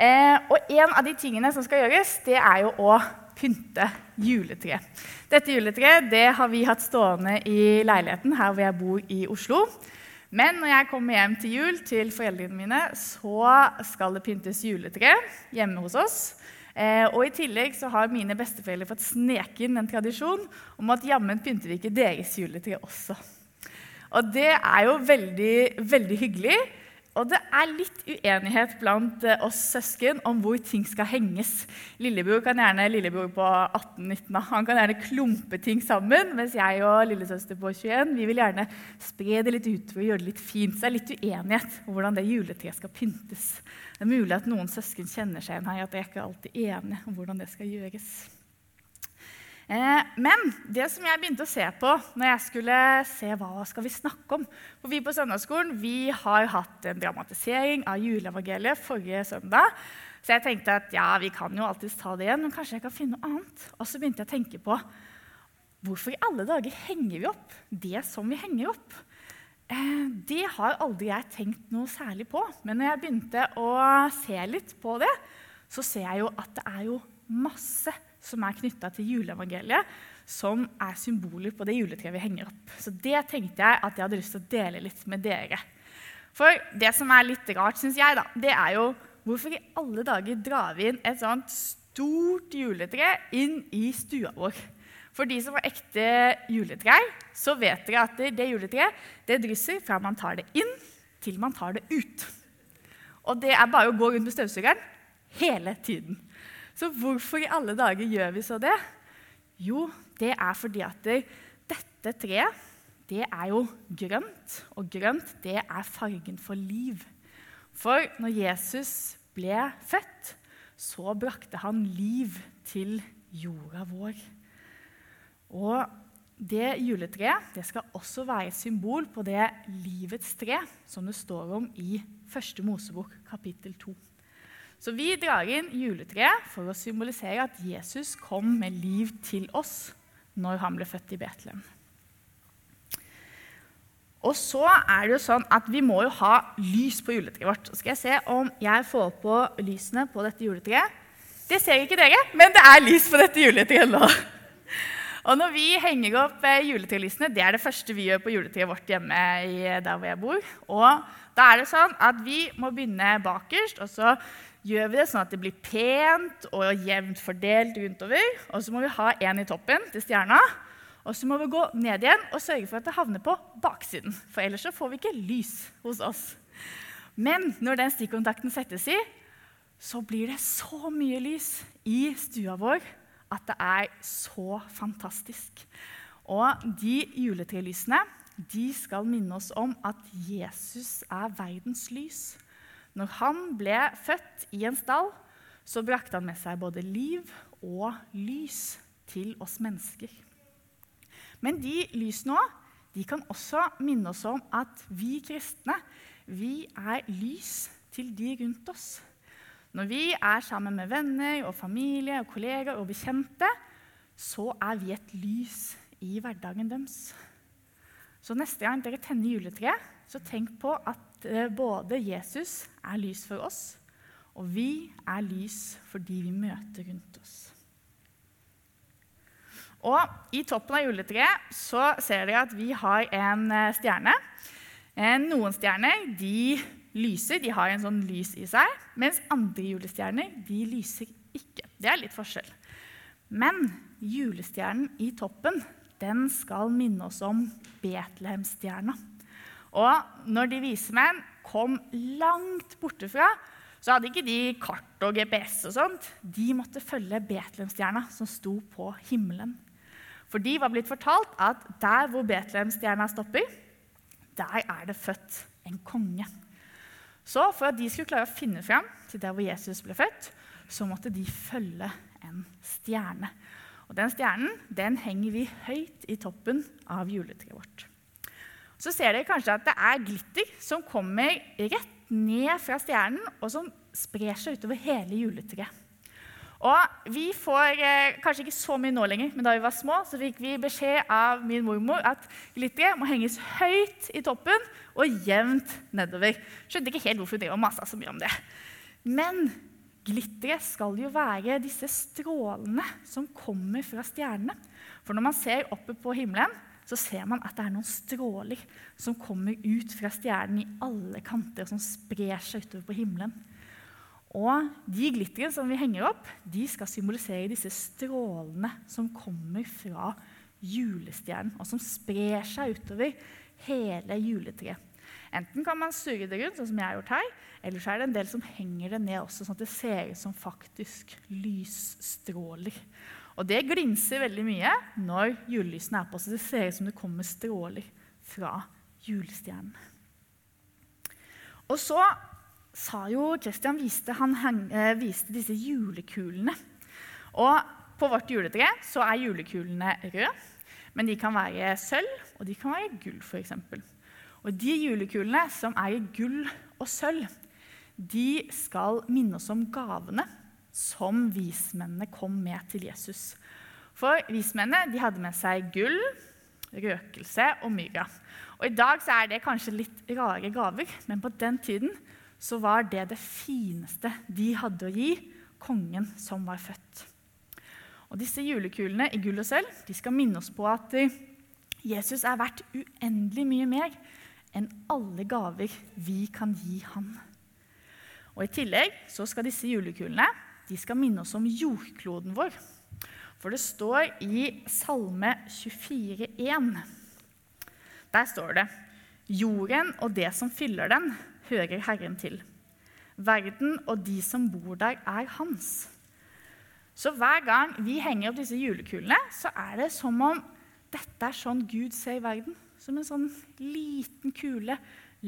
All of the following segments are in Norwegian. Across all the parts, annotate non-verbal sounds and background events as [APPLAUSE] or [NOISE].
Eh, og en av de tingene som skal gjøres, det er jo å pynte juletreet. Dette juletreet det har vi hatt stående i leiligheten her hvor jeg bor i Oslo. Men når jeg kommer hjem til jul til foreldrene mine, så skal det pyntes juletre hjemme hos oss. Eh, og I tillegg så har mine besteforeldre fått sneke inn en tradisjon om at jammen pynter vi ikke deres juletre også. Og det er jo veldig, veldig hyggelig. Og det er litt uenighet blant eh, oss søsken om hvor ting skal henges. Lillebror kan gjerne, lillebror på 18-19 han kan gjerne klumpe ting sammen, mens jeg og lillesøster på 21 vi vil gjerne spre det litt utover og gjøre det litt fint. Så det er litt uenighet om hvordan det juletreet skal pyntes. Det er mulig at noen søsken kjenner seg igjen her, at jeg ikke alltid er enig om hvordan det skal gjøres. Eh, men det som jeg begynte å se på når jeg skulle se hva skal vi snakke om For Vi på søndagsskolen vi har hatt en dramatisering av juleevangeliet forrige søndag. Så jeg tenkte at ja, vi kan jo alltids ta det igjen, men kanskje jeg kan finne noe annet. Og så begynte jeg å tenke på hvorfor i alle dager henger vi opp det som vi henger opp? Eh, det har aldri jeg tenkt noe særlig på. Men når jeg begynte å se litt på det, så ser jeg jo at det er jo masse som er knytta til juleevangeliet, som er symboler på det juletreet vi henger opp. Så det tenkte jeg at jeg hadde lyst til å dele litt med dere. For det som er litt rart, syns jeg, da, det er jo hvorfor i alle dager drar vi inn et sånt stort juletre inn i stua vår? For de som har ekte juletrær, så vet dere at det juletreet det drysser fra man tar det inn, til man tar det ut. Og det er bare å gå rundt med støvsugeren hele tiden. Så hvorfor i alle dager gjør vi så det? Jo, det er fordi at dette treet det er jo grønt, og grønt det er fargen for liv. For når Jesus ble født, så brakte han liv til jorda vår. Og det juletreet det skal også være et symbol på det livets tre som det står om i Første Mosebok kapittel 2. Så vi drar inn juletreet for å symbolisere at Jesus kom med liv til oss når han ble født i Betlehem. Og så er det jo sånn at Vi må jo ha lys på juletreet vårt. Så skal jeg se om jeg får på lysene på dette juletreet. Det ser ikke dere, men det er lys på dette juletreet nå. Og når vi henger opp eh, juletrelysene, det er det første vi gjør på juletida vårt hjemme der hvor jeg bor. Og da er det sånn at vi må begynne bakerst, og så gjør vi det sånn at det blir pent og jevnt fordelt rundover. Og så må vi ha en i toppen til stjerna. Og så må vi gå ned igjen og sørge for at det havner på baksiden. For ellers så får vi ikke lys hos oss. Men når den stikkontakten settes i, så blir det så mye lys i stua vår at det er så fantastisk. Og de juletrelysene de skal minne oss om at Jesus er verdens lys. Når han ble født i en stall, så brakte han med seg både liv og lys til oss mennesker. Men de lysene òg de kan også minne oss om at vi kristne vi er lys til de rundt oss. Når vi er sammen med venner og familie og kollegaer og bekjente, så er vi et lys i hverdagen deres. Så neste gang dere tenner juletreet, så tenk på at Eh, både Jesus er lys for oss, og vi er lys for de vi møter rundt oss. Og I toppen av juletreet så ser dere at vi har en eh, stjerne. Eh, noen stjerner de lyser, de har en sånn lys i seg, mens andre julestjerner de lyser ikke. Det er litt forskjell. Men julestjernen i toppen den skal minne oss om Betlehemstjerna. Og når de vise menn kom langt bortefra, så hadde ikke de kart og GPS. og sånt. De måtte følge Betlehemstjerna som sto på himmelen. For de var blitt fortalt at der hvor Betlehemstjerna stopper, der er det født en konge. Så for at de skulle klare å finne fram til der hvor Jesus ble født, så måtte de følge en stjerne. Og Den stjernen den henger vi høyt i toppen av juletreet vårt så ser dere kanskje at det er glitter som kommer rett ned fra stjernen, og som sprer seg utover hele juletreet. Og vi får eh, kanskje ikke så mye nå lenger, men da vi var små, så fikk vi beskjed av min mormor at glitteret må henges høyt i toppen og jevnt nedover. Skjønte ikke helt hvorfor hun masa så mye om det. Men glitteret skal jo være disse strålene som kommer fra stjernene. For når man ser oppe på himmelen, så ser man at det er noen stråler som kommer ut fra stjernen i alle kanter, og som sprer seg utover på himmelen. Og de glitterene som vi henger opp, de skal symbolisere disse strålene som kommer fra julestjernen, og som sprer seg utover hele juletreet. Enten kan man surre det rundt, sånn som jeg har gjort her, eller så er det en del som henger det ned også, sånn at det ser ut som faktisk lysstråler. Og det glinser veldig mye når julelysene er på, så det ser ut som det kommer stråler fra julestjernen. Og så sa jo Christian viste, han heng, eh, viste disse julekulene. Og på vårt juletre så er julekulene røde, men de kan være sølv, og de kan være gull, f.eks. Og de julekulene som er i gull og sølv, de skal minne oss om gavene som vismennene kom med til Jesus. For vismennene de hadde med seg gull, røkelse og myra. Og I dag så er det kanskje litt rare gaver, men på den tiden så var det det fineste de hadde å gi kongen som var født. Og Disse julekulene i gull og sølv de skal minne oss på at Jesus er verdt uendelig mye mer enn alle gaver vi kan gi ham. Og I tillegg så skal disse julekulene de skal minne oss om jordkloden vår. For det står i Salme 24,1. Der står det Jorden og det som fyller den, hører Herren til. Verden og de som bor der, er hans. Så hver gang vi henger opp disse julekulene, så er det som om dette er sånn Gud ser verden som en sånn liten kule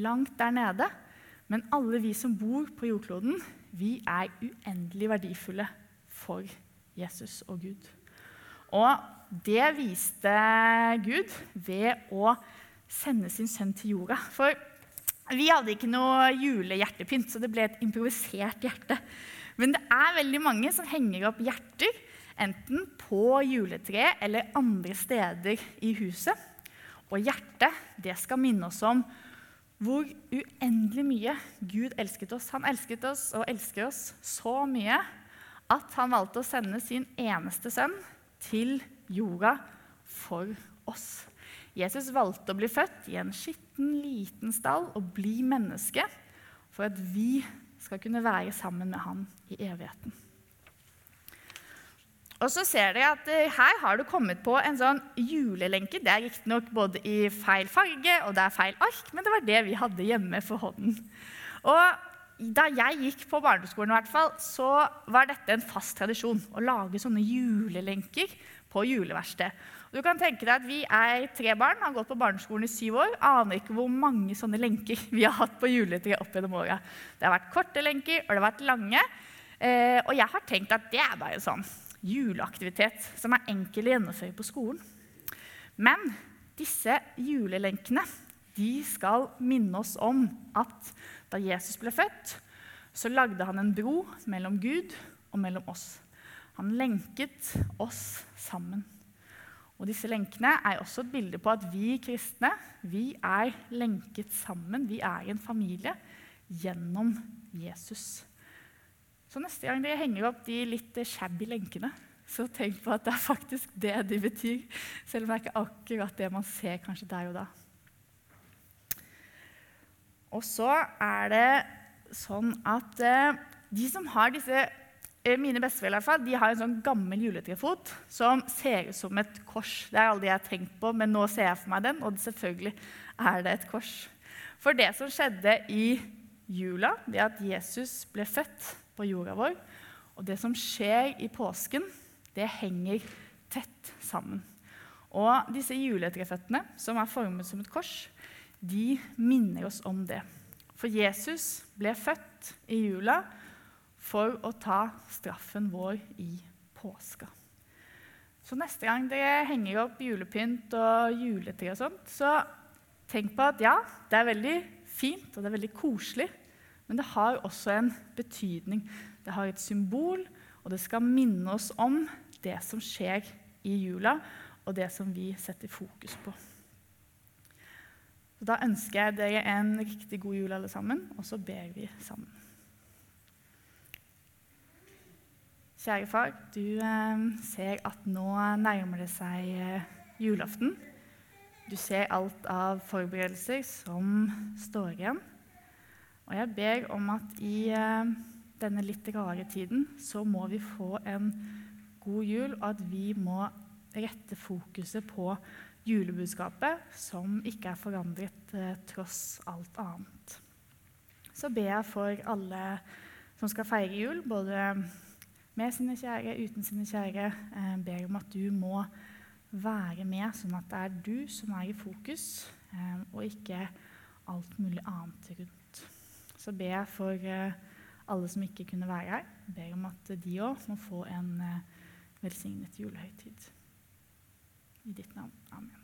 langt der nede. Men alle vi som bor på jordkloden, vi er uendelig verdifulle for Jesus og Gud. Og det viste Gud ved å sende sin sønn til jorda. For vi hadde ikke noe julehjertepynt, så det ble et improvisert hjerte. Men det er veldig mange som henger opp hjerter, enten på juletreet eller andre steder i huset. Og hjertet det skal minne oss om hvor uendelig mye Gud elsket oss. Han elsket oss og elsker oss så mye at han valgte å sende sin eneste sønn til jorda for oss. Jesus valgte å bli født i en skitten, liten stall og bli menneske for at vi skal kunne være sammen med ham i evigheten. Og så ser dere at uh, Her har du kommet på en sånn julelenke. Det er riktignok både i feil farge og det er feil ark, men det var det vi hadde hjemme for hånden. Og Da jeg gikk på barneskolen, i hvert fall, så var dette en fast tradisjon å lage sånne julelenker på juleverksted. Du kan tenke deg at Vi er tre barn, har gått på barneskolen i syv år. Aner ikke hvor mange sånne lenker [LAUGHS] vi har hatt på juletreet opp gjennom åra. Det har vært korte lenker, og det har vært lange. Eh, og jeg har tenkt at det er bare sånn juleaktivitet som er enkel å gjennomføre på skolen. Men disse julelenkene de skal minne oss om at da Jesus ble født, så lagde han en bro mellom Gud og mellom oss. Han lenket oss sammen. Og disse lenkene er også et bilde på at vi kristne vi er lenket sammen. Vi er en familie gjennom Jesus. Så neste gang dere henger opp de litt shabby lenkene, så tenk på at det er faktisk det de betyr. Selv om det er ikke akkurat det man ser kanskje der og da. Og så er det sånn at eh, de som har disse Mine besteforeldre har en sånn gammel juletrefot som ser ut som et kors. Det er aldri jeg har tenkt på, men nå ser jeg for meg den, og selvfølgelig er det et kors. For det som skjedde i jula, det at Jesus ble født på jorda vår. Og det som skjer i påsken, det henger tett sammen. Og disse juletreføttene, som er formet som et kors, de minner oss om det. For Jesus ble født i jula for å ta straffen vår i påska. Så neste gang dere henger opp julepynt og juletre og sånt, så tenk på at ja, det er veldig fint og det er veldig koselig men det har også en betydning. Det har et symbol, og det skal minne oss om det som skjer i jula, og det som vi setter fokus på. Så Da ønsker jeg dere en riktig god jul, alle sammen, og så ber vi sammen. Kjære far, du eh, ser at nå nærmer det seg eh, julaften. Du ser alt av forberedelser som står igjen. Og jeg ber om at i eh, denne litt rare tiden så må vi få en god jul, og at vi må rette fokuset på julebudskapet, som ikke er forandret tross alt annet. Så ber jeg for alle som skal feire jul, både med sine kjære, uten sine kjære. Eh, ber om at du må være med, sånn at det er du som er i fokus, eh, og ikke alt mulig annet rundt. Så ber jeg for eh, alle som ikke kunne være her. Ber om at de òg må få en velsignet julehøytid. I ditt navn. Amen.